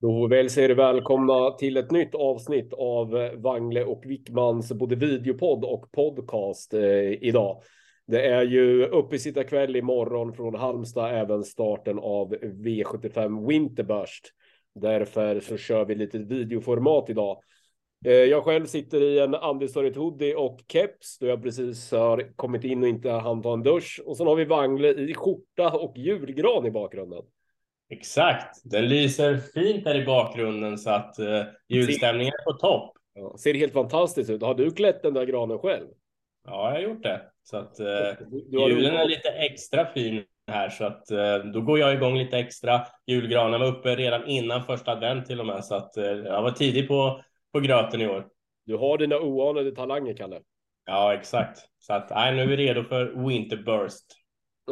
Då väl säger välkomna till ett nytt avsnitt av Wangle och Wickmans både videopodd och podcast eh, idag. Det är ju uppesittarkväll imorgon från Halmstad, även starten av V75 Winterburst. Därför så kör vi lite videoformat idag. Eh, jag själv sitter i en understoryt hoodie och keps då jag precis har kommit in och inte hann ta en dusch. Och sen har vi Wangle i skjorta och julgran i bakgrunden. Exakt, den lyser fint där i bakgrunden så att uh, julstämningen är på topp. Ja, ser helt fantastiskt ut. Har du klätt den där granen själv? Ja, jag har gjort det. Så att uh, julen är lite extra fin här så att uh, då går jag igång lite extra. Julgranen var uppe redan innan första advent till och med så att uh, jag var tidig på, på gröten i år. Du har dina oanade talanger, Kalle. Ja, exakt. Så att nej, nu är vi redo för Winterburst.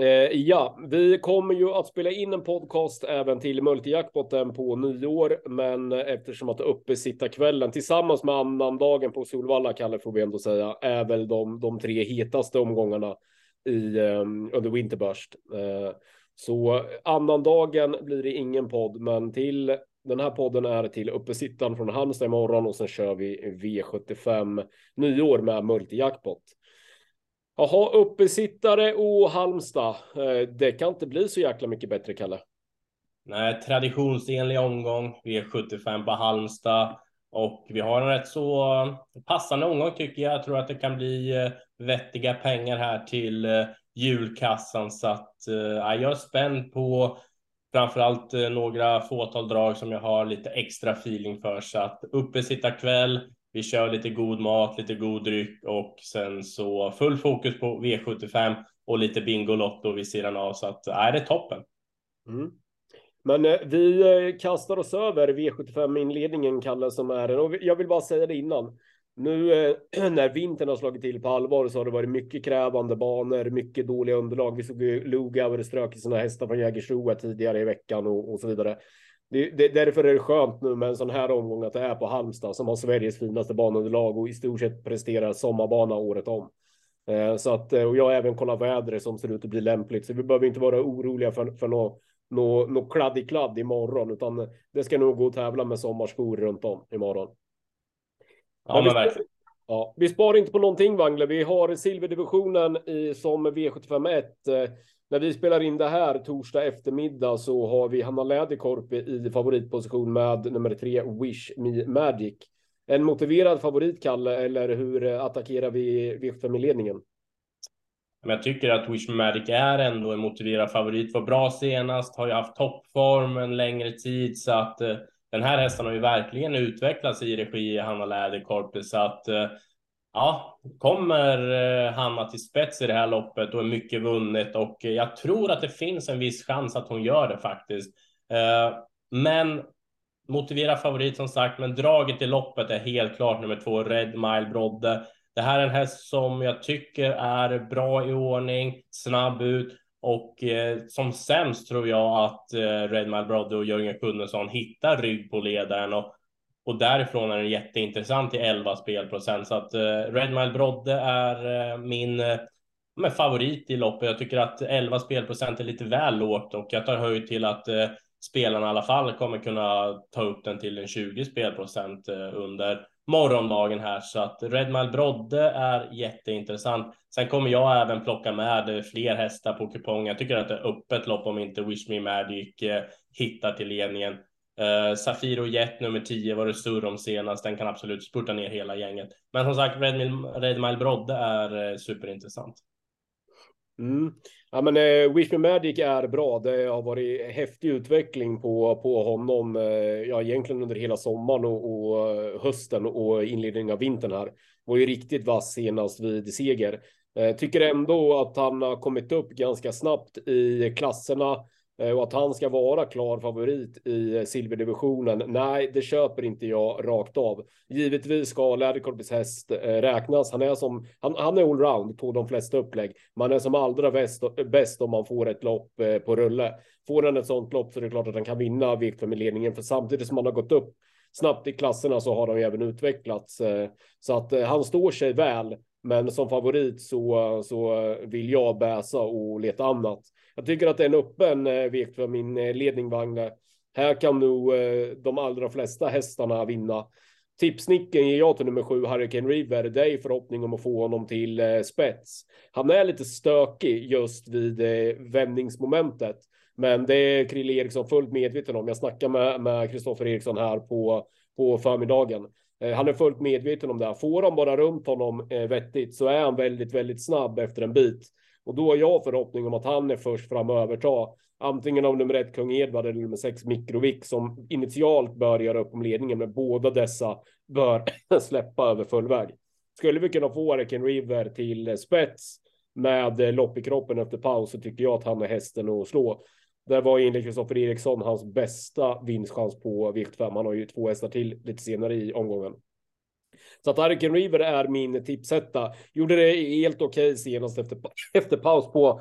Eh, ja, vi kommer ju att spela in en podcast även till multijackpotten på nyår, men eftersom att uppe sitta kvällen tillsammans med annandagen på Solvalla, Kalle får vi ändå säga, är väl de, de tre hetaste omgångarna i um, under Winterburst. Eh, så annandagen blir det ingen podd, men till den här podden är till uppesittan från Halmstad imorgon och sen kör vi V75 nyår med multijackpot. Jaha, uppesittare och Halmstad. Eh, det kan inte bli så jäkla mycket bättre, Kalle. Nej, traditionsenlig omgång. Vi är 75 på Halmstad och vi har en rätt så eh, passande omgång tycker jag. Jag tror att det kan bli eh, vettiga pengar här till julkassan så att jag är spänd på framförallt några fåtal drag som jag har lite extra feeling för så att uppesittarkväll vi kör lite god mat, lite god dryck och sen så full fokus på V75 och lite Bingolotto vid sidan av så att är det toppen. Mm. Men eh, vi eh, kastar oss över V75 inledningen Kalle som är den och jag vill bara säga det innan. Nu eh, när vintern har slagit till på allvar så har det varit mycket krävande banor, mycket dåliga underlag. Vi såg ju Lugauer strök i sina hästar från Jägersro tidigare i veckan och, och så vidare det, det, därför är det skönt nu med en sån här omgång att det är på Halmstad som har Sveriges finaste banunderlag och i stort sett presterar sommarbana året om. Eh, så att eh, och jag har även kollat vädret som ser ut att bli lämpligt, så vi behöver inte vara oroliga för, för något nå, nå kladd i kladd imorgon, utan det ska nog gå att tävla med sommarskor runt om imorgon. Ja, men vi, ja, vi sparar inte på någonting Wangle. Vi har silverdivisionen i, som V751 när vi spelar in det här torsdag eftermiddag så har vi Hanna Läderkorp i favoritposition med nummer tre Wish Me Magic. En motiverad favorit, Kalle, eller hur attackerar vi V5-ledningen? Jag tycker att Wish Me Magic är ändå en motiverad favorit. Var bra senast, har ju haft toppform en längre tid så att eh, den här hästen har ju verkligen utvecklats i regi i Hanna Läderkorp så att eh, Ja, kommer eh, Hanna till spets i det här loppet och är mycket vunnet och eh, jag tror att det finns en viss chans att hon gör det faktiskt. Eh, men motivera favorit som sagt, men draget i loppet är helt klart nummer två, Red Mile Brodde. Det här är en häst som jag tycker är bra i ordning, snabb ut och eh, som sämst tror jag att eh, Red Mile Brodde och Jörgen Kunnesson hittar rygg på ledaren och och därifrån är den jätteintressant till 11 spelprocent. Så att Redmile Red Mile Brodde är eh, min uh, favorit i loppet. Jag tycker att 11 spelprocent är lite väl lågt och jag tar höjd till att eh, spelarna i alla fall kommer kunna ta upp den till en 20 spelprocent under morgondagen här så att Red Mile Brodde är jätteintressant. Sen kommer jag även plocka med fler hästar på kupongen. Jag tycker att det är öppet lopp om inte Wish Me Magic hittar till ledningen. Uh, Safiro Jet nummer 10 var det surr om senast. Den kan absolut spurta ner hela gänget. Men som sagt, Redmile Red Mile Brodde är uh, superintressant. Mm. Ja, men uh, Wish Me Magic är bra. Det har varit häftig utveckling på, på honom. Uh, ja, egentligen under hela sommaren och, och hösten och inledningen av vintern här. Var ju riktigt vass senast vid seger. Tycker ändå att han har kommit upp ganska snabbt i klasserna. Eh, och att han ska vara klar favorit i eh, silverdivisionen. Nej, det köper inte jag rakt av. Givetvis ska Läderkorpis häst eh, räknas. Han är som han, han är allround på de flesta upplägg. Man är som allra bäst, bäst om man får ett lopp på rulle. Får han ett sånt lopp så är det klart att han kan vinna V5-ledningen. för samtidigt som han har gått upp snabbt i klasserna så har de även utvecklats så att han står sig väl. Men som favorit så, så vill jag bäsa och leta annat. Jag tycker att det är en öppen eh, vek för min eh, ledning Vagne. Här kan nog eh, de allra flesta hästarna vinna. Tipsnicken ger jag till nummer sju, Hurricane River. Det är i förhoppning om att få honom till spets. Han är lite stökig just vid vändningsmomentet. Men det är Krille Eriksson fullt medveten om. Jag snackar med Kristoffer Eriksson här på, på förmiddagen. Eh, han är fullt medveten om det. Här. Får de bara runt honom eh, vettigt så är han väldigt, väldigt snabb efter en bit. Och då har jag förhoppning om att han är först fram och överta. Antingen av nummer ett Kung Edvard eller nummer sex Mikrovik som initialt bör göra upp om ledningen. Men båda dessa bör släppa över fullväg. Skulle vi kunna få Recken River till spets med eh, lopp i kroppen efter paus så tycker jag att han är hästen att slå. Det var enligt Kristoffer Eriksson hans bästa vinstchans på V75. Han har ju två hästar till lite senare i omgången. Så att Arken River är min tipsetta. Gjorde det helt okej okay senast efter, efter paus på,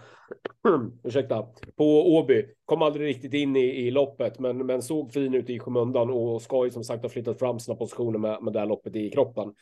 ursäkta, på Åby. Kom aldrig riktigt in i, i loppet, men, men såg fin ut i skymundan och ska ju som sagt ha flyttat fram sina positioner med, med det här loppet i kroppen.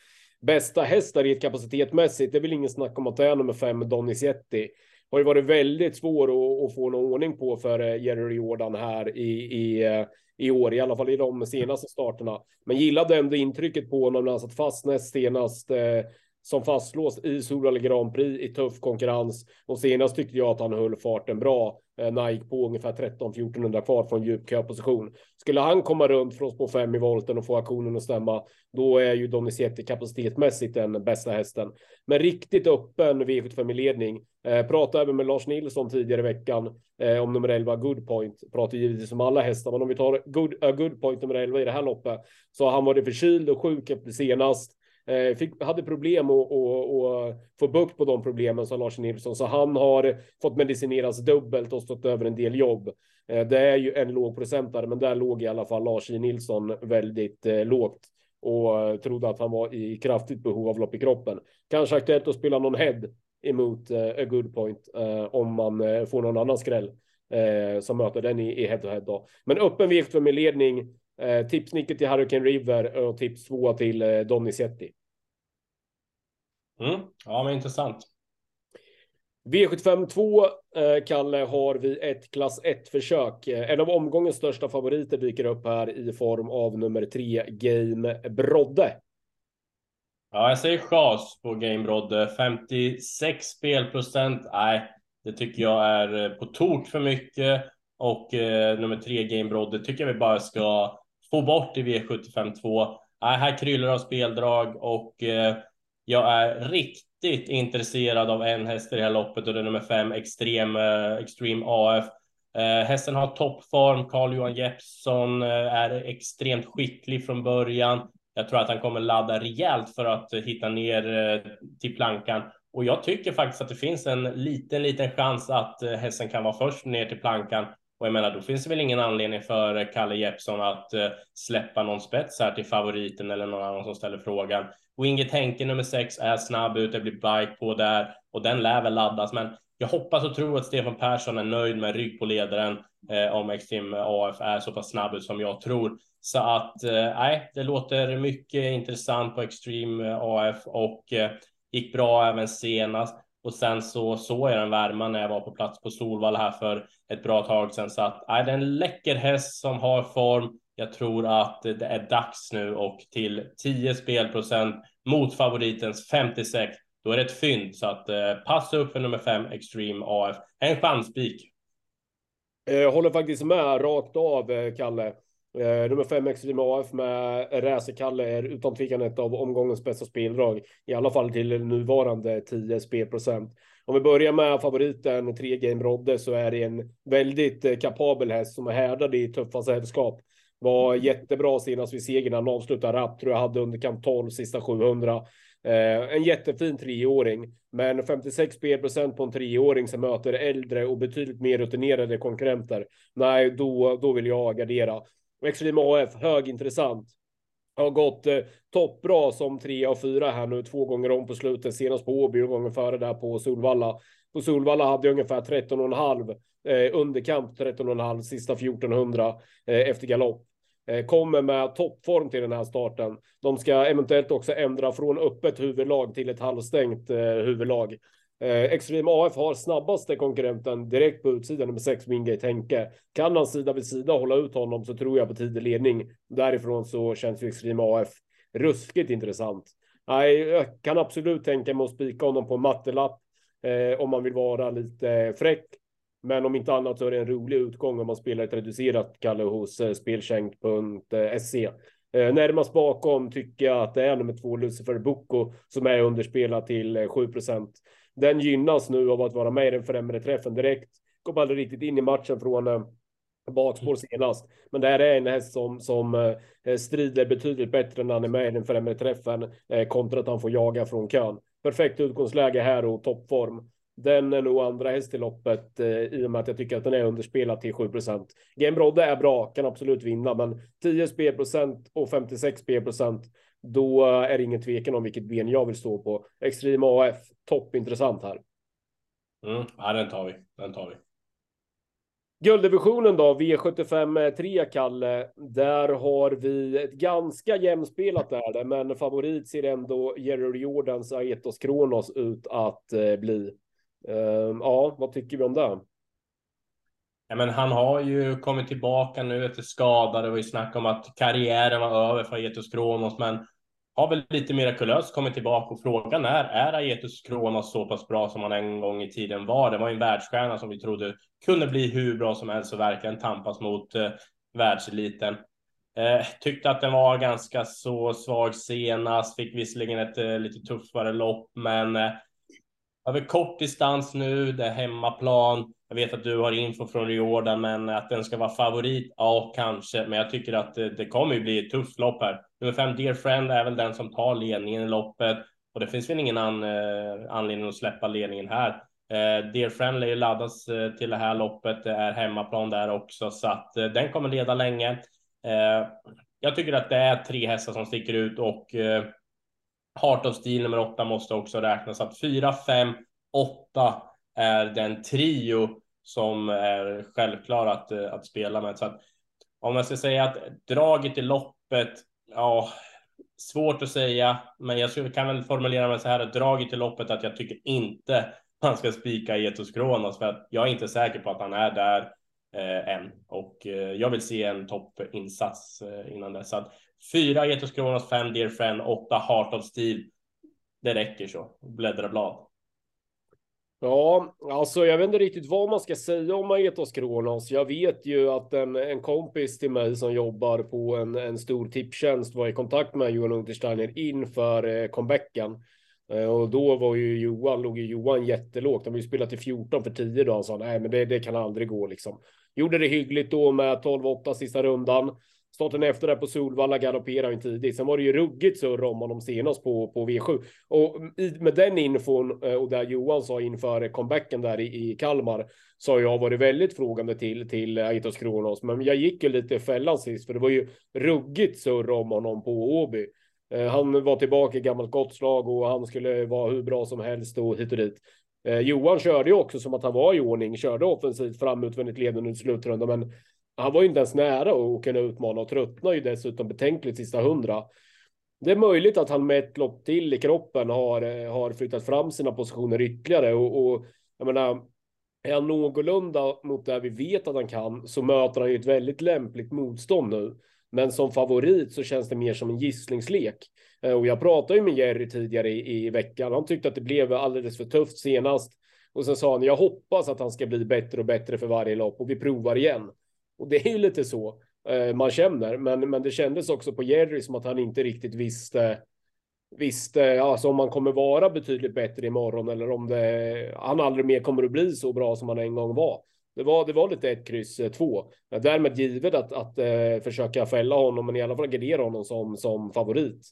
Bästa hästar i kapacitetmässigt, det är väl ingen snack om att det är nummer fem Donizetti har ju varit väldigt svår att, att få någon ordning på för eh, Jerry Jordan här i, i, eh, i år, i alla fall i de senaste starterna. Men gillade ändå intrycket på honom när han satt fast näst senast eh, som fastslås i Solvalla Grand Prix i tuff konkurrens. Och senast tyckte jag att han höll farten bra när han gick på ungefär 13-1400 kvar från djup köposition. Skulle han komma runt från spår 5 i volten och få aktionen att stämma, då är ju Donizetti kapacitetsmässigt den bästa hästen. Men riktigt öppen V75 i ledning. Eh, pratade även med Lars Nilsson tidigare i veckan eh, om nummer 11 Good Point. Pratar givetvis om alla hästar, men om vi tar Good, uh, Good Point nummer 11 i det här loppet så har han varit förkyld och sjuk efter senast. Eh, fick, hade problem att få bukt på de problemen, sa Lars Nilsson, så han har fått medicineras dubbelt och stått över en del jobb. Eh, det är ju en låg procentare, men där låg i alla fall Lars Nilsson väldigt eh, lågt och trodde att han var i kraftigt behov av lopp i kroppen. Kanske aktuellt att spela någon head emot a good point om man får någon annan skräll som möter den i, head to head då. Men öppen vikt för med ledning Eh, tipsnicket till Hurricane River och tips två till eh, Donizetti. Mm. Ja, men intressant. V75 2, eh, Kalle, har vi ett klass 1 försök. Eh, en av omgångens största favoriter dyker upp här i form av nummer 3, Game Brodde. Ja, jag säger chas på Game Brodde. 56 spelprocent. Nej, det tycker jag är på tok för mycket. Och eh, nummer 3, Game Brodde, tycker jag vi bara ska få bort i V75 2. Här kryllar av speldrag och eh, jag är riktigt intresserad av en häst i det här loppet och det är nummer fem Extreme, eh, Extreme AF. Eh, hästen har toppform. Carl-Johan Jeppsson eh, är extremt skicklig från början. Jag tror att han kommer ladda rejält för att hitta ner eh, till plankan. Och jag tycker faktiskt att det finns en liten, liten chans att eh, hästen kan vara först ner till plankan. Och jag menar, då finns det väl ingen anledning för Kalle Jeppsson att eh, släppa någon spets här till favoriten eller någon annan som ställer frågan. Och Inge Henke nummer sex är snabb ut, det blir bike på där och den lär väl laddas. Men jag hoppas och tror att Stefan Persson är nöjd med rygg på ledaren eh, om Extreme AF är så pass snabb ut som jag tror. Så att eh, nej, eh, det låter mycket intressant på Extreme AF och eh, gick bra även senast. Och sen så såg jag den värma när jag var på plats på Solvalla här för ett bra tag sedan. Så att nej, det är en läcker häst som har form. Jag tror att det är dags nu och till 10 spelprocent mot favoritens 56. Då är det ett fynd så att eh, passa upp för nummer 5 Extreme AF. En chanspik. Jag eh, håller faktiskt med rakt av, eh, Kalle. Eh, nummer fem Extreme AF med Räse-Kalle är utan tvekan ett av omgångens bästa speldrag. I alla fall till nuvarande 10 spelprocent. Om vi börjar med favoriten 3 Game Rodde så är det en väldigt eh, kapabel häst som är härdad i tuffa sällskap. Var jättebra senast vid segern. Han avslutade rapp, tror jag hade underkant 12 sista 700. Eh, en jättefin treåring, men 56 spelprocent på en treåring som möter äldre och betydligt mer rutinerade konkurrenter. Nej, då, då vill jag gardera. Extreme AF, högintressant. Har gått eh, toppbra som tre av fyra här nu två gånger om på slutet, senast på Åby och gången före där på Solvalla. På Solvalla hade jag ungefär 13,5 eh, underkamp 13,5 sista 1400 eh, efter galopp. Eh, kommer med toppform till den här starten. De ska eventuellt också ändra från öppet huvudlag till ett halvstängt eh, huvudlag. Eh, Extreme AF har snabbaste konkurrenten direkt på utsidan med 6 Wingate Henke. Kan han sida vid sida hålla ut honom så tror jag på tidig ledning. Därifrån så känns ju Extreme AF ruskigt intressant. Nej, jag kan absolut tänka mig att spika honom på en mattelapp eh, om man vill vara lite fräck. Men om inte annat så är det en rolig utgång om man spelar ett reducerat Kalle hos eh, spelskänk.se. Eh, eh, närmast bakom tycker jag att det är nummer två Lucifer Boko som är underspelad till eh, 7 procent. Den gynnas nu av att vara med i den främre träffen direkt. Kom aldrig riktigt in i matchen från eh, bakspår senast. Men det här är en häst som, som eh, strider betydligt bättre när han är med i den främre träffen eh, kontra att han får jaga från kön. Perfekt utgångsläge här och toppform. Den är nog andra häst i loppet eh, i och med att jag tycker att den är underspelad till 7 procent. Game är bra, kan absolut vinna, men 10 spelprocent och 56 spelprocent. Då är det ingen tvekan om vilket ben jag vill stå på. Extrem AF, toppintressant här. Mm, ja, den tar vi. Den tar vi. Gulddivisionen då, V75 3, Kalle. Där har vi ett ganska jämspelat är det, men favorit ser ändå Jerry Jordans Aetos Kronos ut att eh, bli. Uh, ja, vad tycker vi om det? Ja, men han har ju kommit tillbaka nu efter skada. Det var ju snack om att karriären var över för Aetos Kronos, men har väl lite mirakulöst kommit tillbaka och frågan är, är Aietus Kronos så pass bra som han en gång i tiden var? Det var ju en världsstjärna som vi trodde kunde bli hur bra som helst och verkligen tampas mot eh, världseliten. Eh, tyckte att den var ganska så svag senast, fick visserligen ett eh, lite tuffare lopp, men eh, över kort distans nu, det är hemmaplan. Jag vet att du har info från Riordan, men att den ska vara favorit, ja kanske. Men jag tycker att det, det kommer ju bli ett tufft lopp här. Nummer fem, Dear Friend, är väl den som tar ledningen i loppet. Och det finns väl ingen an, eh, anledning att släppa ledningen här. Eh, Dear Friend lär ju laddas eh, till det här loppet. Det är hemmaplan där också, så att eh, den kommer leda länge. Eh, jag tycker att det är tre hästar som sticker ut och eh, Heart of Steel nummer åtta måste också räknas. Att fyra, fem, åtta är den trio som är självklar att, eh, att spela med. Så att om jag ska säga att draget i loppet, ja, svårt att säga, men jag kan väl formulera mig så här, draget i loppet att jag tycker inte man ska spika Etos Kronos för att jag är inte säker på att han är där eh, än och eh, jag vill se en toppinsats eh, innan dess. Så att Fyra Etos Kronos, fem Dear Friend, åtta Heart of Steel. Det räcker så. Bläddra blad. Ja, alltså jag vet inte riktigt vad man ska säga om Aetos Kronos. Jag vet ju att en, en kompis till mig som jobbar på en, en stor tipptjänst var i kontakt med Johan Untersteiner inför eh, comebacken. Eh, och då var ju Johan, låg ju Johan jättelågt. de har ju spelat till 14 för 10 då. Han sa nej, men det, det kan aldrig gå liksom. Gjorde det hyggligt då med 12-8 sista rundan. Starten efter där på Solvalla galopperar ju tidigt. Sen var det ju ruggigt surr om honom senast på, på V7. Och med den infon eh, och där Johan sa inför comebacken där i, i Kalmar så har jag varit väldigt frågande till, till Aitos Kronos. Men jag gick ju lite fällan sist för det var ju ruggigt surr om honom på Åby. Eh, han var tillbaka i gammalt gott slag och han skulle vara hur bra som helst och hit och dit. Eh, Johan körde ju också som att han var i ordning, körde offensivt fram utvändigt ledande under slutrundan, men han var ju inte ens nära att kunna utmana och tröttnar ju dessutom betänkligt sista hundra. Det är möjligt att han med ett lopp till i kroppen har, eh, har flyttat fram sina positioner ytterligare och, och jag menar, är han någorlunda mot det vi vet att han kan så möter han ju ett väldigt lämpligt motstånd nu. Men som favorit så känns det mer som en gisslingslek eh, och jag pratade ju med Jerry tidigare i, i veckan. Han tyckte att det blev alldeles för tufft senast. Och sen sa han, jag hoppas att han ska bli bättre och bättre för varje lopp och vi provar igen. Och det är ju lite så eh, man känner, men, men det kändes också på Jerry som att han inte riktigt visste visste alltså om man kommer vara betydligt bättre imorgon eller om det han aldrig mer kommer att bli så bra som han en gång var. Det var, det var lite ett kryss eh, två. Därmed givet att, att eh, försöka fälla honom, men i alla fall gardera honom som, som favorit.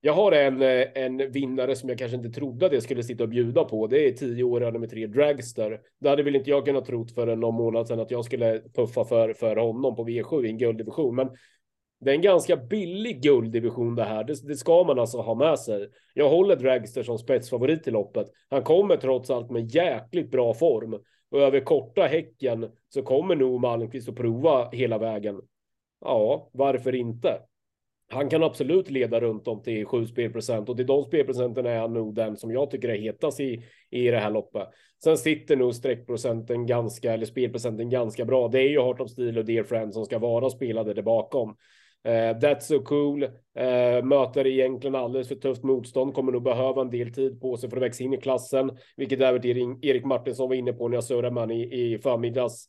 Jag har en, eh, en vinnare som jag kanske inte trodde att jag skulle sitta och bjuda på. Det är tio år nummer tre Dragster. Det hade väl inte jag kunnat trott för någon månad sedan att jag skulle puffa för, för honom på V7 i en gulddivision. Men det är en ganska billig gulddivision det här. Det, det, ska man alltså ha med sig. Jag håller Dragster som spetsfavorit i loppet. Han kommer trots allt med jäkligt bra form och över korta häcken så kommer nog Malmqvist att prova hela vägen. Ja, varför inte? Han kan absolut leda runt om till 7 spelprocent och till de spelprocenten är han nog den som jag tycker är hetast i, i det här loppet. Sen sitter nog streckprocenten ganska, eller spelprocenten ganska bra. Det är ju Heart of Steel och Dear Friend som ska vara spelade där bakom. Uh, that's so cool. Uh, möter egentligen alldeles för tufft motstånd. Kommer nog behöva en del tid på sig för att växa in i klassen, vilket även Erik Martinsson var inne på när jag surrade med i, i förmiddags.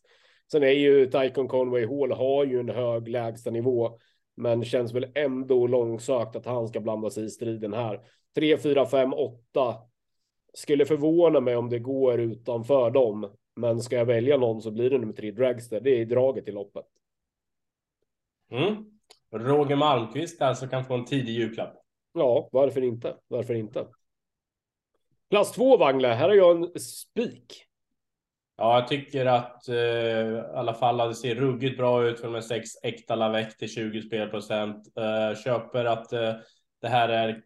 Sen är ju Tycon Conway Hall har ju en hög lägsta nivå men känns väl ändå långsökt att han ska blanda sig i striden här. 3, 4, 5, 8. Skulle förvåna mig om det går utanför dem. Men ska jag välja någon så blir det nummer tre Dragster. Det är draget i loppet. Mm. Roger Malmqvist alltså kan få en tidig julklapp. Ja, varför inte? Varför inte? Klass 2 Wangle, här har jag en spik. Ja, jag tycker att eh, i alla fall det ser ruggigt bra ut för de sex äkta Lavec till 20 spelprocent. Eh, köper att eh, det här är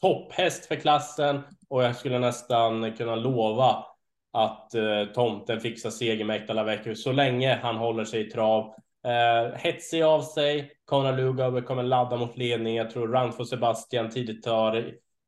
topphäst för klassen och jag skulle nästan kunna lova att eh, tomten fixar seger med äkta Lavec så länge han håller sig i trav. Eh, hetsig av sig. Konrad Lugauer kommer ladda mot ledning. Jag tror Run Sebastian tidigt tar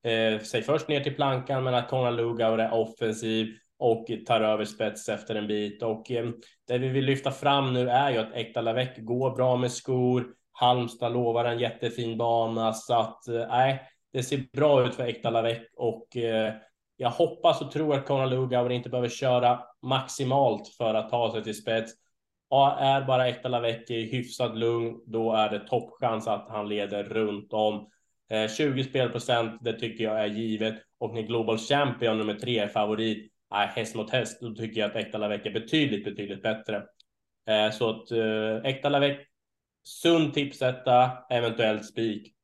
eh, sig först ner till plankan, men att Konrad Lugauer är offensiv och tar över spets efter en bit. Och eh, det vi vill lyfta fram nu är ju att Äkta Lavec går bra med skor. Halmstad lovar en jättefin bana så att eh, nej, det ser bra ut för Äkta Lavec och eh, jag hoppas och tror att Conor Lugauer inte behöver köra maximalt för att ta sig till spets. Är bara Äkta Lavec i hyfsat lugn, då är det toppchans att han leder runt om. Eh, 20 spelprocent, det tycker jag är givet. Och när Global Champion nummer tre är favorit, nej, häst mot häst, då tycker jag att Äkta Lavec är betydligt, betydligt bättre. Eh, så att eh, Äkta Lavec, sund tipsetta, eventuellt spik.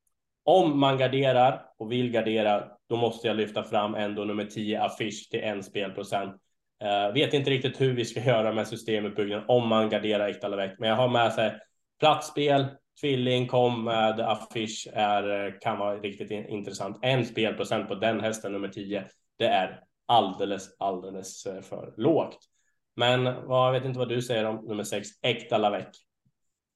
Om man garderar och vill gardera, då måste jag lyfta fram ändå nummer 10 affisch till en spelprocent. Uh, vet inte riktigt hur vi ska göra med systemuppbyggnaden om man garderar Äkta Lavec, men jag har med sig platsspel, tvilling kom med affisch är, eh, kan vara riktigt in intressant. En spelprocent på den hästen nummer 10, det är alldeles, alldeles eh, för lågt. Men jag vet inte vad du säger om nummer sex, Äkta Lavec.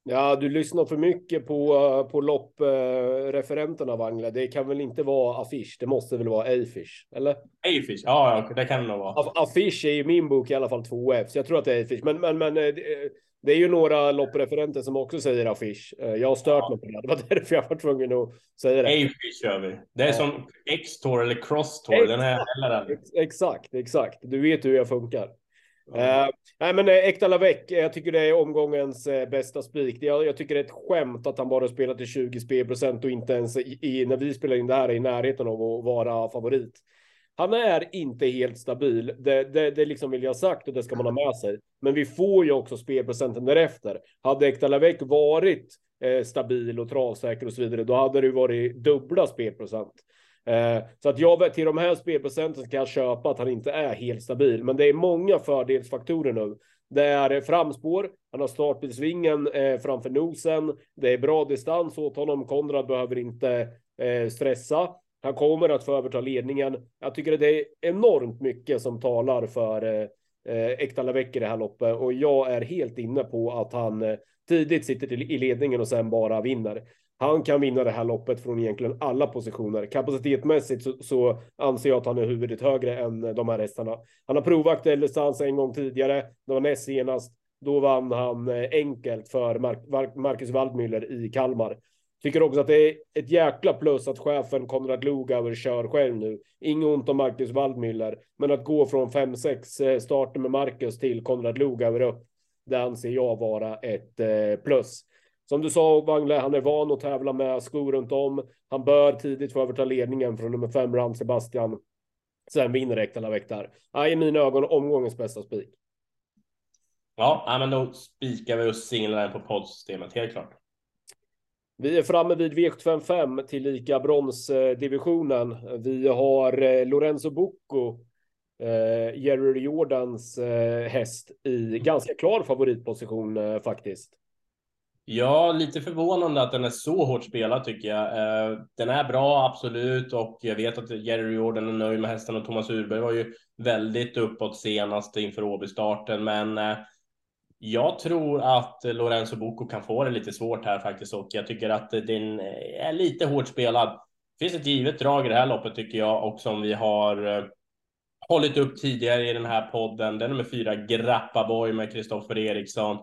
Ja, du lyssnar för mycket på, eh, på loppreferenterna, Wangle. Det kan väl inte vara affisch? Det måste väl vara A-fish, eller? A-fish, ja, det kan det nog vara. Affisch är i min bok i alla fall 2F, så jag tror att det är A-fish. Men, men, men eh, det är ju några loppreferenter som också säger affisch. Jag har stört ja. mig på det. Det var därför jag var tvungen att säga det. A-fish kör vi. Det är ja. som X-Tour eller Cross-Tour. Den är heller Exakt, exakt. Du vet hur jag funkar. Uh, nej, men äh, Äkta Lavec, jag tycker det är omgångens äh, bästa spik. Jag, jag tycker det är ett skämt att han bara spelar till 20 spelprocent och inte ens i, i, när vi spelar in det här är i närheten av att vara favorit. Han är inte helt stabil. Det, det, det liksom vill jag sagt och det ska man ha med sig. Men vi får ju också spelprocenten därefter. Hade Äkta varit eh, stabil och travsäker och så vidare, då hade det ju varit dubbla spelprocent. Eh, så att jag till de här spelprocenten kan jag köpa att han inte är helt stabil, men det är många fördelsfaktorer nu. Det är framspår, han har startbilsvingen eh, framför nosen, det är bra distans åt honom, Konrad behöver inte eh, stressa. Han kommer att få överta ledningen. Jag tycker att det är enormt mycket som talar för eh, eh i det här loppet och jag är helt inne på att han eh, tidigt sitter i ledningen och sen bara vinner. Han kan vinna det här loppet från egentligen alla positioner. Kapacitetmässigt så, så anser jag att han är huvudet högre än de här hästarna. Han har provat distans en gång tidigare. Det var näst senast. Då vann han eh, enkelt för Mark Marcus Waldmüller i Kalmar. Tycker också att det är ett jäkla plus att chefen Konrad Lugauer kör själv nu. Inget ont om Marcus Waldmüller, men att gå från 5-6 eh, starter med Marcus till Konrad Lugauer upp, det anser jag vara ett eh, plus. Som du sa, Wangle, han är van att tävla med skor runt om. Han bör tidigt få överta ledningen från nummer fem, Ram Sebastian. Sen vinner Ekdala Väktar. I mina ögon omgångens bästa spik. Ja, men då spikar vi och singlar den på poddsystemet, helt klart. Vi är framme vid V755 till lika bronsdivisionen. Vi har eh, Lorenzo Bucco, eh, Jerry Jordans eh, häst i ganska klar favoritposition eh, faktiskt. Ja, lite förvånande att den är så hårt spelad tycker jag. Eh, den är bra, absolut, och jag vet att Jerry Jordan är nöjd med hästen och Thomas Urberg var ju väldigt uppåt senast inför Åby-starten, men jag tror att Lorenzo Boko kan få det lite svårt här faktiskt och jag tycker att den eh, är lite hårt spelad. Det finns ett givet drag i det här loppet tycker jag och som vi har eh, hållit upp tidigare i den här podden. Det är nummer fyra Grappaboy med Kristoffer Eriksson.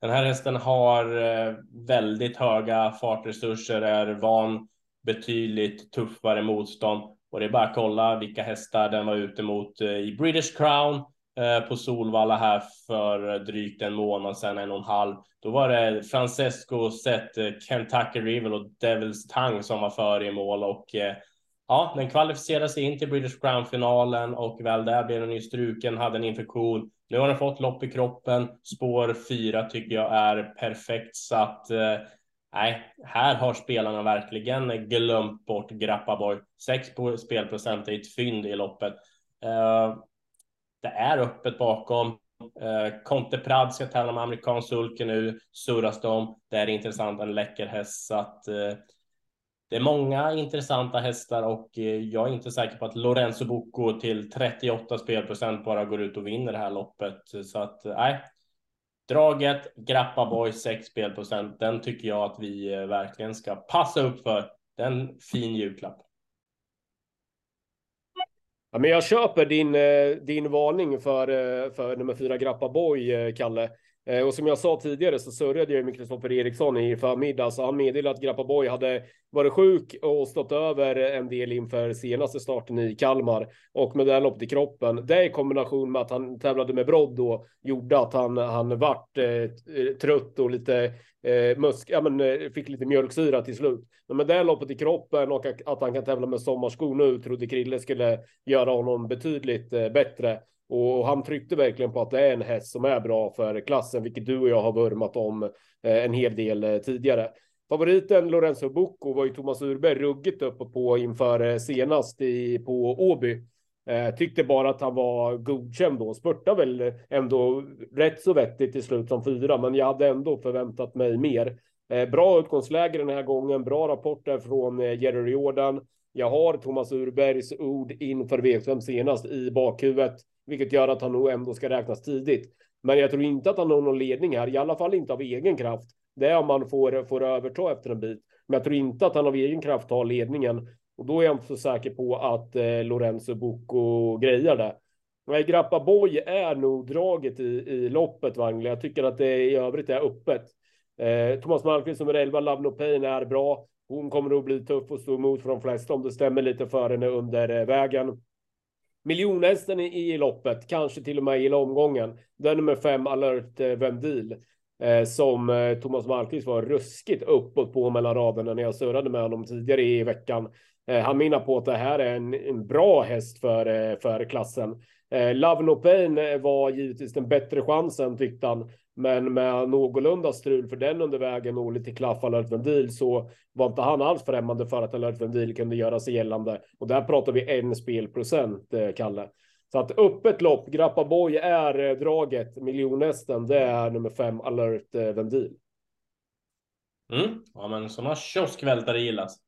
Den här hästen har eh, väldigt höga fartresurser, är van betydligt tuffare motstånd och det är bara att kolla vilka hästar den var ute mot i British Crown Eh, på Solvalla här för drygt en månad sedan, en och en halv. Då var det Francesco Zet, eh, Kentucky Rival och Devils Tang som var före i mål och eh, ja, den kvalificerade sig in till British Crown-finalen och väl där blev den ju struken, hade en infektion. Nu har den fått lopp i kroppen. Spår fyra tycker jag är perfekt så att nej, här har spelarna verkligen glömt bort Grappaborg. 6 spelprocent är ett fynd i loppet. Det är öppet bakom. Eh, Conte Prad ska tävla med amerikansk sulke nu, surras de. Det är intressant, en läcker häst. Så att, eh, det är många intressanta hästar och eh, jag är inte säker på att Lorenzo Bocco till 38 spelprocent bara går ut och vinner det här loppet. Så att eh, nej, draget Grappa Boy 6 spelprocent. Den tycker jag att vi eh, verkligen ska passa upp för. Den fin julklapp. Ja, men jag köper din, eh, din varning för, eh, för nummer fyra Grappa Boy, eh, Kalle. Eh, och som jag sa tidigare så sörjade jag med Kristoffer Eriksson i förmiddag, så han meddelade att Grappa Boy hade varit sjuk och stått över en del inför senaste starten i Kalmar och med det här loppet i kroppen. Det i kombination med att han tävlade med brodd då gjorde att han, han vart eh, trött och lite eh, musk, ja, men, eh, fick lite mjölksyra till slut. Men med det här loppet i kroppen och att han kan tävla med sommarskor nu trodde Krille skulle göra honom betydligt eh, bättre. Och han tryckte verkligen på att det är en häst som är bra för klassen, vilket du och jag har vurmat om eh, en hel del eh, tidigare. Favoriten Lorenzo Bucco var ju Thomas Urberg ruggigt uppe på inför eh, senast i, på Åby. Eh, tyckte bara att han var godkänd då. Spurtade väl ändå rätt så vettigt till slut som fyra, men jag hade ändå förväntat mig mer. Eh, bra utgångsläge den här gången, bra rapporter från eh, Jerry Jordan. Jag har Thomas Urbergs ord inför V5 senast i bakhuvudet, vilket gör att han nog ändå ska räknas tidigt. Men jag tror inte att han har någon ledning här, i alla fall inte av egen kraft. Det är om man får, får överta efter en bit. Men jag tror inte att han av egen kraft tar ledningen. Och då är jag inte så säker på att eh, Lorenzo Bocco grejar det. Men Grappa Boy är nog draget i, i loppet, Wangle. Jag tycker att det i övrigt är öppet. Eh, Thomas Malmqvist som är 11, Love No Pain är bra. Hon kommer att bli tuff och stå emot för de flesta om det stämmer lite för henne under eh, vägen. Miljonhästen i, i loppet, kanske till och med i omgången. Den nummer fem, Alert eh, Vendil eh, som eh, Thomas Malmqvist var ruskigt uppåt på mellan raderna när jag surrade med honom tidigare i veckan. Eh, han menar på att det här är en, en bra häst för, eh, för klassen. Eh, Love No Pain eh, var givetvis den bättre chansen tyckte han. Men med någorlunda strul för den under vägen och lite klaff alert ventil så var inte han alls främmande för att alert ventil kunde göra sig gällande. Och där pratar vi en spelprocent, Kalle. Så att öppet lopp, Grappa Boy är draget, miljonhästen, det är nummer fem, alert ventil. Mm. Ja, men sådana kioskvältare gillas.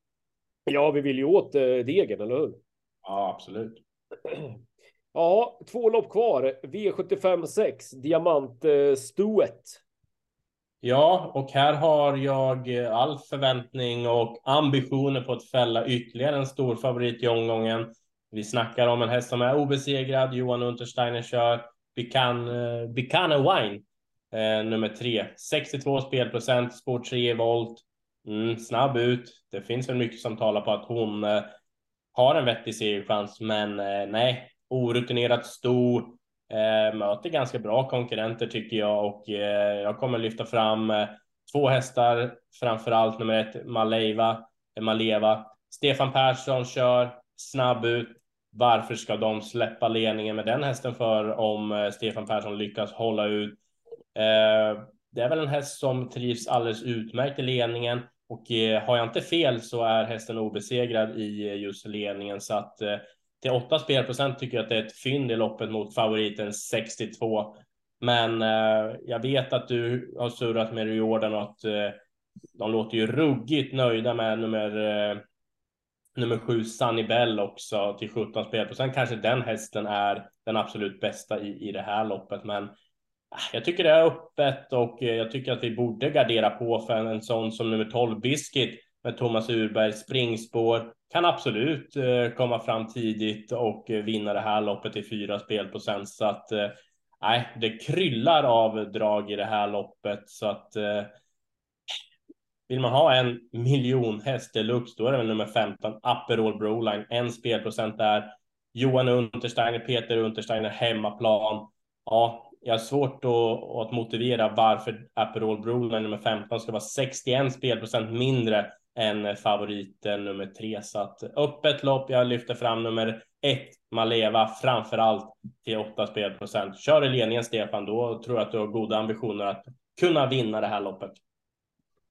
Ja, vi vill ju åt eh, degen, eller hur? Ja, absolut. Ja, två lopp kvar. V75 6, diamantstoet. Ja, och här har jag eh, all förväntning och ambitioner på att fälla ytterligare en stor favorit i omgången. Vi snackar om en häst som är obesegrad. Johan Untersteiner kör Bicana, eh, Wine, eh, nummer tre. 62 spelprocent, spår 3 volt. Mm, snabb ut. Det finns väl mycket som talar på att hon eh, har en vettig segerchans, men eh, nej, orutinerat stor, Eh, möter ganska bra konkurrenter tycker jag och eh, jag kommer lyfta fram eh, två hästar, framför allt nummer ett Maleva, eh, Maleva. Stefan Persson kör snabb ut. Varför ska de släppa ledningen med den hästen för om eh, Stefan Persson lyckas hålla ut? Eh, det är väl en häst som trivs alldeles utmärkt i ledningen. Och eh, har jag inte fel så är hästen obesegrad i eh, just ledningen så att eh, till 8 spelprocent tycker jag att det är ett fynd i loppet mot favoriten 62. Men eh, jag vet att du har surrat med Jordan och att eh, de låter ju ruggigt nöjda med nummer eh, nummer sju Sunny Bell också till 17 spelprocent. Kanske den hästen är den absolut bästa i, i det här loppet, men ah, jag tycker det är öppet och eh, jag tycker att vi borde gardera på för en, en sån som nummer 12 Biscuit med Thomas Urberg springspår kan absolut eh, komma fram tidigt och eh, vinna det här loppet i fyra spelprocent så att eh, nej, det kryllar av drag i det här loppet så att vill man ha en miljon häst deluxe, då är det väl nummer 15, Aperol Broline, en spelprocent där. Johan Untersteiner, Peter Untersteiner, hemmaplan. Ja, jag har svårt att, att motivera varför Aperol Broline nummer 15 ska vara 61 spelprocent mindre än favoriten nummer tre, Så att öppet lopp, jag lyfter fram nummer ett, Maleva, framför allt till 8 spelprocent. Kör i ledningen Stefan, då tror jag att du har goda ambitioner att kunna vinna det här loppet.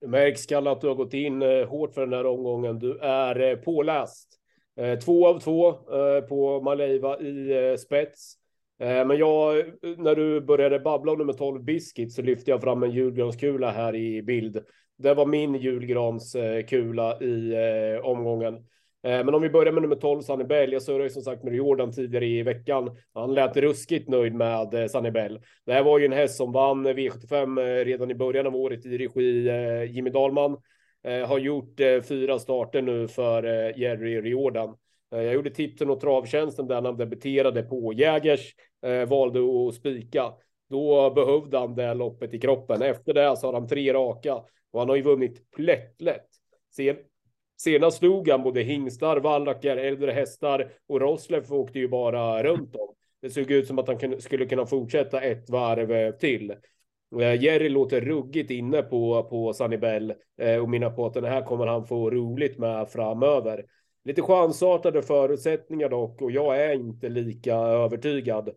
Det märks, Kalle, att du har gått in eh, hårt för den här omgången. Du är eh, påläst. Eh, två av två på Maleva i spets. Men jag, när du började babbla om nummer 12 Biscuit så lyfte jag fram en julgranskula här i bild. Det var min julgranskula i eh, omgången. Eh, men om vi börjar med nummer 12, Sunny Bell. Jag surrade som sagt med Jordan tidigare i veckan. Han lät ruskigt nöjd med eh, Sunny Bell. Det här var ju en häst som vann V75 eh, redan i början av året i regi eh, Jimmy Dahlman. Eh, har gjort fyra starter nu för Jerry Riordan. Jag gjorde tipsen och travtjänsten där han debuterade på Jägers. Valde att spika. Då behövde han det loppet i kroppen. Efter det så har han tre raka och han har ju vunnit plättlätt. Senast slog han både hingstar, vallackar, äldre hästar och Roslev åkte ju bara runt om. Det såg ut som att han skulle kunna fortsätta ett varv eh, till. Eh, Jerry låter ruggigt inne på, på Bell eh, och menar på att den här kommer han få roligt med framöver. Lite chansartade förutsättningar dock och jag är inte lika övertygad.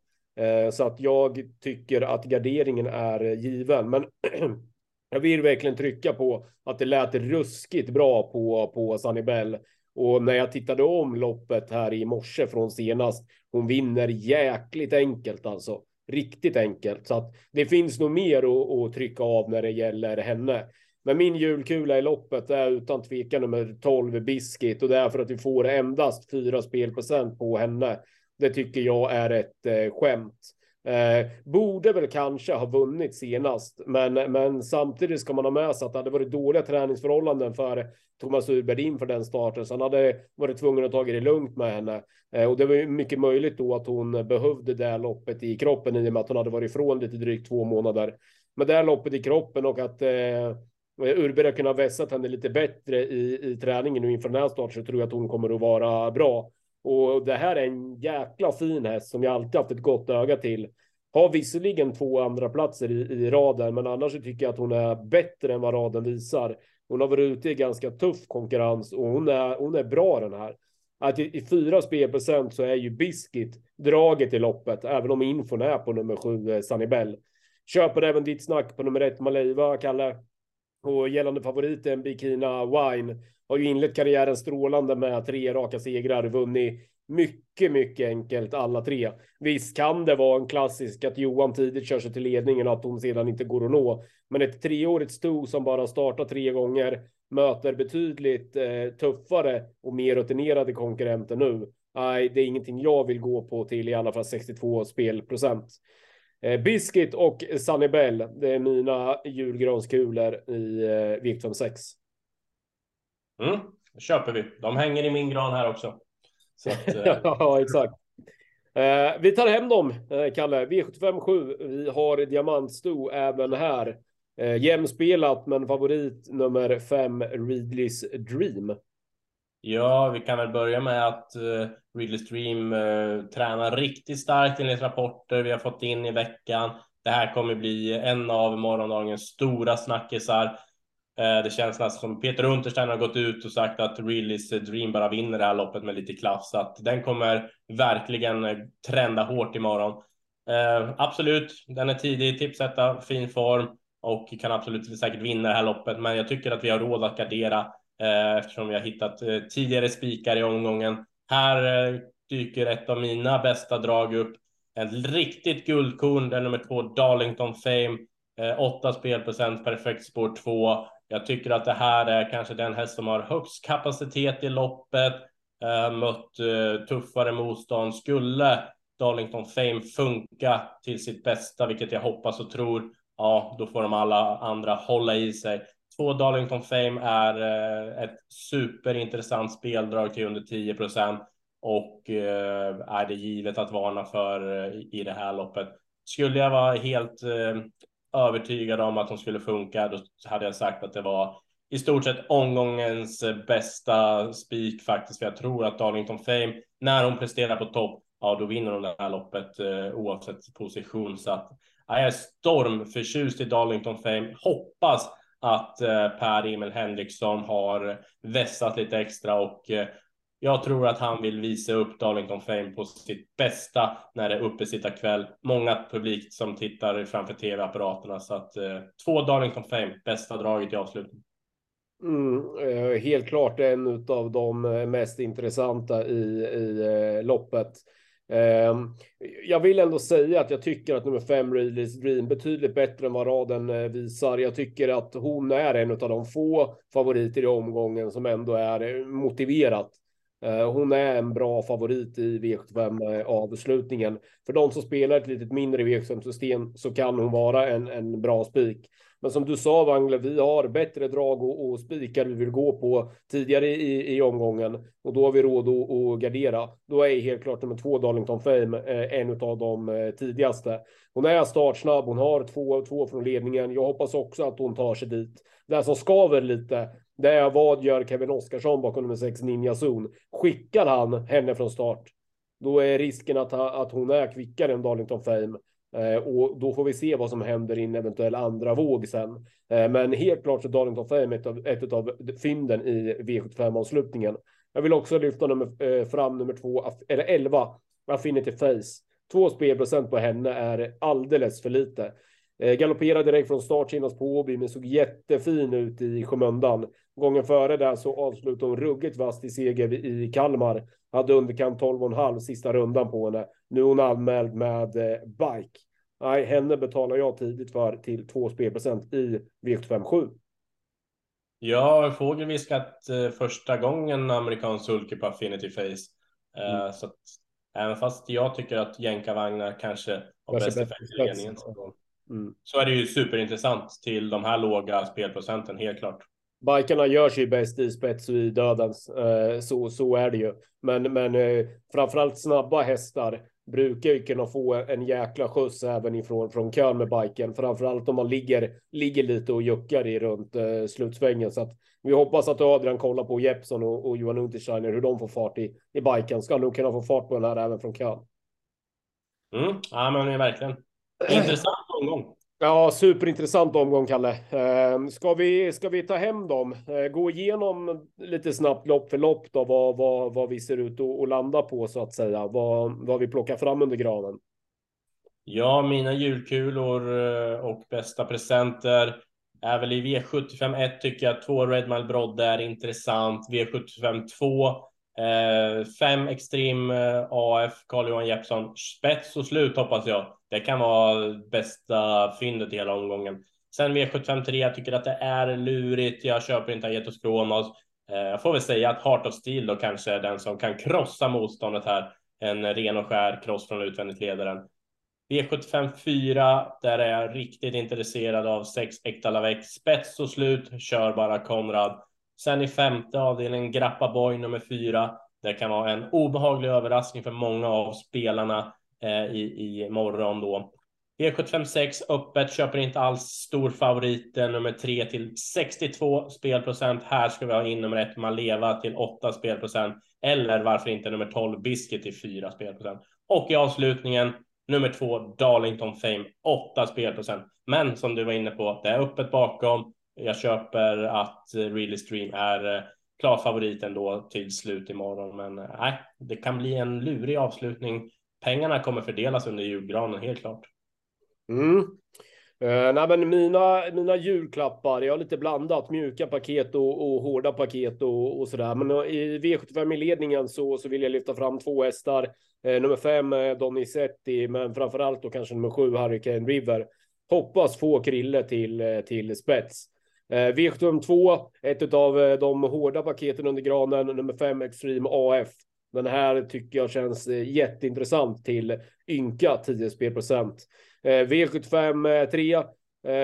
Så att jag tycker att garderingen är given. Men jag vill verkligen trycka på att det lät ruskigt bra på, på Bell. Och när jag tittade om loppet här i morse från senast, hon vinner jäkligt enkelt alltså. Riktigt enkelt. Så att det finns nog mer att, att trycka av när det gäller henne. Men min julkula i loppet är utan tvekan nummer 12 Biscuit och det är för att vi får endast 4 spelprocent på henne. Det tycker jag är ett eh, skämt. Eh, borde väl kanske ha vunnit senast, men, men samtidigt ska man ha med sig att det hade varit dåliga träningsförhållanden för Thomas Urberdin för den starten, så han hade varit tvungen att ta det lugnt med henne. Eh, och det var ju mycket möjligt då att hon behövde det loppet i kroppen i och med att hon hade varit ifrån lite drygt två månader. Men det loppet i kroppen och att eh, Urberg har kunnat vässa henne lite bättre i, i träningen nu inför den här starten så tror jag att hon kommer att vara bra. Och det här är en jäkla fin häst som jag alltid haft ett gott öga till. Har visserligen två andra platser i, i raden, men annars tycker jag att hon är bättre än vad raden visar. Hon har varit ute i ganska tuff konkurrens och hon är, hon är bra den här. Att i, i fyra spelprocent så är ju Biscuit draget i loppet, även om infon är på nummer sju, eh, Sanibel. Köper även ditt snack på nummer ett, Maleiva, Kalle. Och gällande favoriten Bikina Wine har ju inlett karriären strålande med tre raka segrar, vunnit mycket, mycket enkelt alla tre. Visst kan det vara en klassisk att Johan tidigt kör sig till ledningen och att hon sedan inte går att nå. Men ett treårigt sto som bara startar tre gånger möter betydligt eh, tuffare och mer rutinerade konkurrenter nu. Nej, det är ingenting jag vill gå på till i alla fall 62 spelprocent. Eh, Biscuit och Sunny Bell, det är mina julgranskulor i eh, v 6. Mm, det köper vi. De hänger i min gran här också. Att, eh... ja, exakt. Eh, vi tar hem dem, eh, Kalle. V75 7. Vi har diamantsto även här. Eh, jämspelat, men favorit nummer 5, Ridleys Dream. Ja, vi kan väl börja med att uh, Ridley Dream uh, tränar riktigt starkt enligt rapporter vi har fått in i veckan. Det här kommer bli en av morgondagens stora snackisar. Eh, det känns nästan som Peter Unterstein har gått ut och sagt att Reallys Dream bara vinner det här loppet med lite klaff, så att den kommer verkligen eh, trenda hårt imorgon. Eh, absolut, den är tidig, tipsetta, fin form och kan absolut säkert vinna det här loppet, men jag tycker att vi har råd att gardera eh, eftersom vi har hittat tidigare spikar i omgången. Här dyker ett av mina bästa drag upp. En riktigt guldkorn, den nummer två, Darlington Fame. Åtta spelprocent, perfekt spår två. Jag tycker att det här är kanske den häst som har högst kapacitet i loppet, eh, mött eh, tuffare motstånd, skulle Darlington Fame funka till sitt bästa, vilket jag hoppas och tror, ja, då får de alla andra hålla i sig. Två Darlington Fame är eh, ett superintressant speldrag till under 10 procent och eh, är det givet att varna för eh, i det här loppet. Skulle jag vara helt eh, övertygad om att de skulle funka, då hade jag sagt att det var i stort sett omgångens eh, bästa spik faktiskt. För jag tror att Darlington Fame, när hon presterar på topp, ja då vinner hon det här loppet eh, oavsett position. Så att ja, jag är stormförtjust i Darlington Fame. Hoppas att eh, Per-Emil Henriksson har eh, vässat lite extra och eh, jag tror att han vill visa upp Darlington Fame på sitt bästa när det är uppesittarkväll. Många publik som tittar framför tv-apparaterna så att eh, två Darlington Fame, bästa draget i avslutningen. Mm, eh, helt klart en av de eh, mest intressanta i, i eh, loppet. Ehm, jag vill ändå säga att jag tycker att nummer fem, Release Dream, betydligt bättre än vad raden eh, visar. Jag tycker att hon är en av de få favoriter i omgången som ändå är eh, motiverat. Eh, hon är en bra favorit i V75 eh, avslutningen. För de som spelar ett lite mindre V75-system så kan hon vara en, en bra spik. Men som du sa Wangle, vi har bättre drag och, och spikar vi vill gå på tidigare i, i omgången och då har vi råd att, att gardera. Då är helt klart nummer två Darlington Fame eh, en av de eh, tidigaste. Hon är startsnabb, hon har två, två från ledningen. Jag hoppas också att hon tar sig dit. Det som skaver lite, det är vad gör Kevin Oskarsson bakom nummer sex Ninja Zon? Skickar han henne från start? Då är risken att, att hon är kvickare än Darlington Fame. Eh, och då får vi se vad som händer i en eventuell andra våg sen. Eh, men helt klart så Darlington Fame ett av, ett av fynden i V75-avslutningen. Jag vill också lyfta nummer, eh, fram nummer två, eller 11, Affinity Face. Två spelprocent på henne är alldeles för lite. Eh, galopperade direkt från start senast på Åby, men såg jättefin ut i skymundan. Gången före där så avslutade hon ruggigt vasst i seger i Kalmar. Hade underkant 12,5 sista rundan på henne. Nu är hon anmäld med eh, bike. Nej, henne betalar jag tidigt för till 2 spelprocent i V757. Ja, har fågelviskat eh, första gången amerikansk sulke på Affinity Face. Eh, mm. Så att, även fast jag tycker att jänkarvagnar kanske har bäst effekt i ledningen. Mm. Så är det ju superintressant till de här låga spelprocenten, helt klart. Bikarna gör sig bäst i spets och i dödens. Eh, så, så är det ju. Men, men eh, framförallt snabba hästar brukar ju kunna få en jäkla skjuts även ifrån från kön med biken. Framförallt om man ligger, ligger lite och juckar i runt eh, slutsvängen. Så att vi hoppas att Adrian kollar på Jeppson och, och Johan Untersteiner hur de får fart i, i biken. Ska nog kunna få fart på den här även från kön. Mm. Ja, men verkligen. Intressant omgång. Ja, superintressant omgång, Kalle. Ehm, ska vi, ska vi ta hem dem? Eh, gå igenom lite snabbt lopp för lopp då, vad, vad, vad vi ser ut att landa på så att säga. Vad, vad vi plockar fram under granen. Ja, mina julkulor eh, och bästa presenter är väl i V75 1 tycker jag två Redmile Brodde är intressant. V75 2 Eh, fem Extrem eh, AF, Carl-Johan Jeppsson, spets och slut hoppas jag. Det kan vara bästa fyndet i hela omgången. Sen V75 3, jag tycker att det är lurigt. Jag köper inte Agetos Kronos. Eh, jag får väl säga att Heart of Steel då kanske är den som kan krossa motståndet här. En ren och skär kross från utvändigt ledaren. V75 4, där är jag riktigt intresserad av 6 äkta Lavec. Spets och slut, kör bara Konrad. Sen i femte avdelningen Grappa Boy nummer fyra. Det kan vara en obehaglig överraskning för många av spelarna eh, i, i morgon då. E V756 öppet, köper inte alls stor favorit eh, nummer 3 till 62 spelprocent. Här ska vi ha in nummer 1 Maleva till 8 spelprocent eller varför inte nummer 12 Biscuit till 4 spelprocent. Och i avslutningen nummer 2 Darlington Fame 8 spelprocent. Men som du var inne på, det är öppet bakom. Jag köper att eh, Really Stream är eh, klar favorit ändå till slut imorgon, men eh, nej, det kan bli en lurig avslutning. Pengarna kommer fördelas under julgranen, helt klart. Mm. Uh, nej, men mina, mina julklappar, jag har lite blandat mjuka paket och, och hårda paket och, och sådär. Men i V75 i ledningen så, så vill jag lyfta fram två hästar. Uh, nummer fem Donizetti, men framförallt då kanske nummer sju Hurricane River. Hoppas få Krille till, till spets. Eh, V75 2, ett av eh, de hårda paketen under granen, nummer 5 Extreme AF. Den här tycker jag känns eh, jätteintressant till ynka 10 spelprocent. V75 3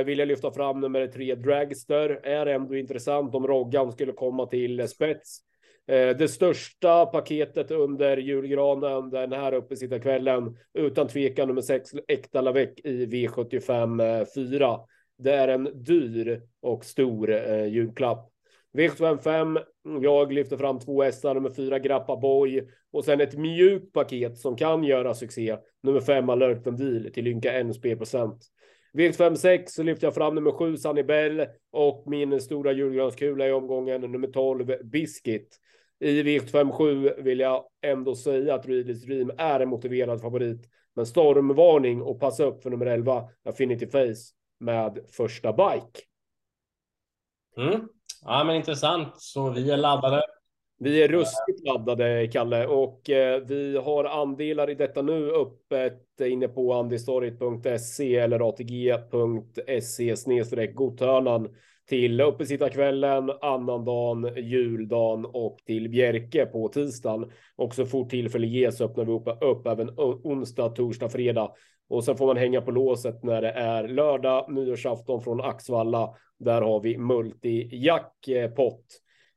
vill jag lyfta fram nummer 3 Dragster. Är ändå intressant om Roggan skulle komma till spets. Det största paketet under julgranen den här uppe kvällen utan tvekan nummer 6 Äkta Lavec i V75 4. Det är en dyr och stor eh, julklapp. V75 jag lyfter fram två hästar, nummer fyra Grappa Boy och sen ett mjukt paket som kan göra succé. Nummer fem Alert deal till ynka en spelprocent. V75 6 så lyfter jag fram nummer sju Sunny Bell och min stora julgranskula i omgången nummer 12 Biscuit. I V75 7 vill jag ändå säga att Readers Dream är en motiverad favorit. Men stormvarning och passa upp för nummer 11 Affinity Face med första bike. Mm. Ja, men intressant. Så vi är laddade. Vi är ruskigt laddade, Kalle, och eh, vi har andelar i detta nu öppet inne på andistorit.se eller atg.se snedstreck godhörnan till uppesittarkvällen, annandagen, juldagen och till Bjerke på tisdagen. Och så fort tillfälle ges öppnar vi upp, upp även onsdag, torsdag, fredag. Och sen får man hänga på låset när det är lördag, nyårsafton från Axvalla. Där har vi multi-jackpot.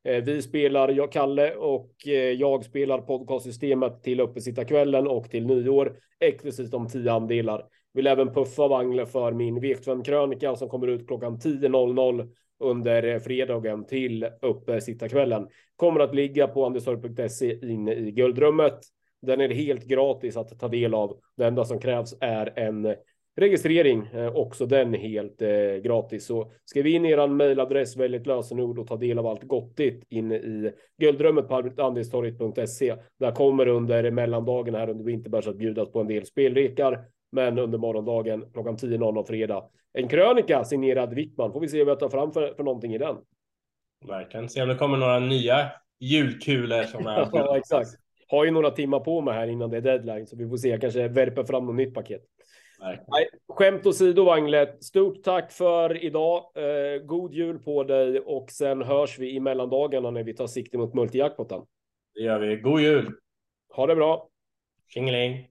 Eh, eh, vi spelar, jag, Kalle och eh, jag spelar podcastsystemet till uppesittarkvällen och till nyår, exklusivt om tio andelar. Vill även puffa Wangle för min V75-krönika som kommer ut klockan 10.00 under fredagen till uppesittarkvällen. Kommer att ligga på andestorp.se inne i guldrummet. Den är helt gratis att ta del av. Det enda som krävs är en registrering, eh, också den helt eh, gratis. Så skriv in er mejladress, välj ett lösenord och ta del av allt gottigt inne i guldrummet på andelstorget.se. Där kommer under mellandagen här under Vinterbärs att bjudas på en del spelrekar. Men under morgondagen klockan 10.00 fredag. En krönika signerad Wickman. Får vi se vad jag tar fram för, för någonting i den. Verkligen. Se om det kommer några nya julkulor som är. ja, exakt. Har ju några timmar på mig här innan det är deadline, så vi får se. Jag kanske värper fram något nytt paket. Nej, skämt åsido, Wanglet. Stort tack för idag. Eh, god jul på dig och sen hörs vi i mellandagarna när vi tar sikte mot multijackpotten. Det gör vi. God jul! Ha det bra! Tjingeling!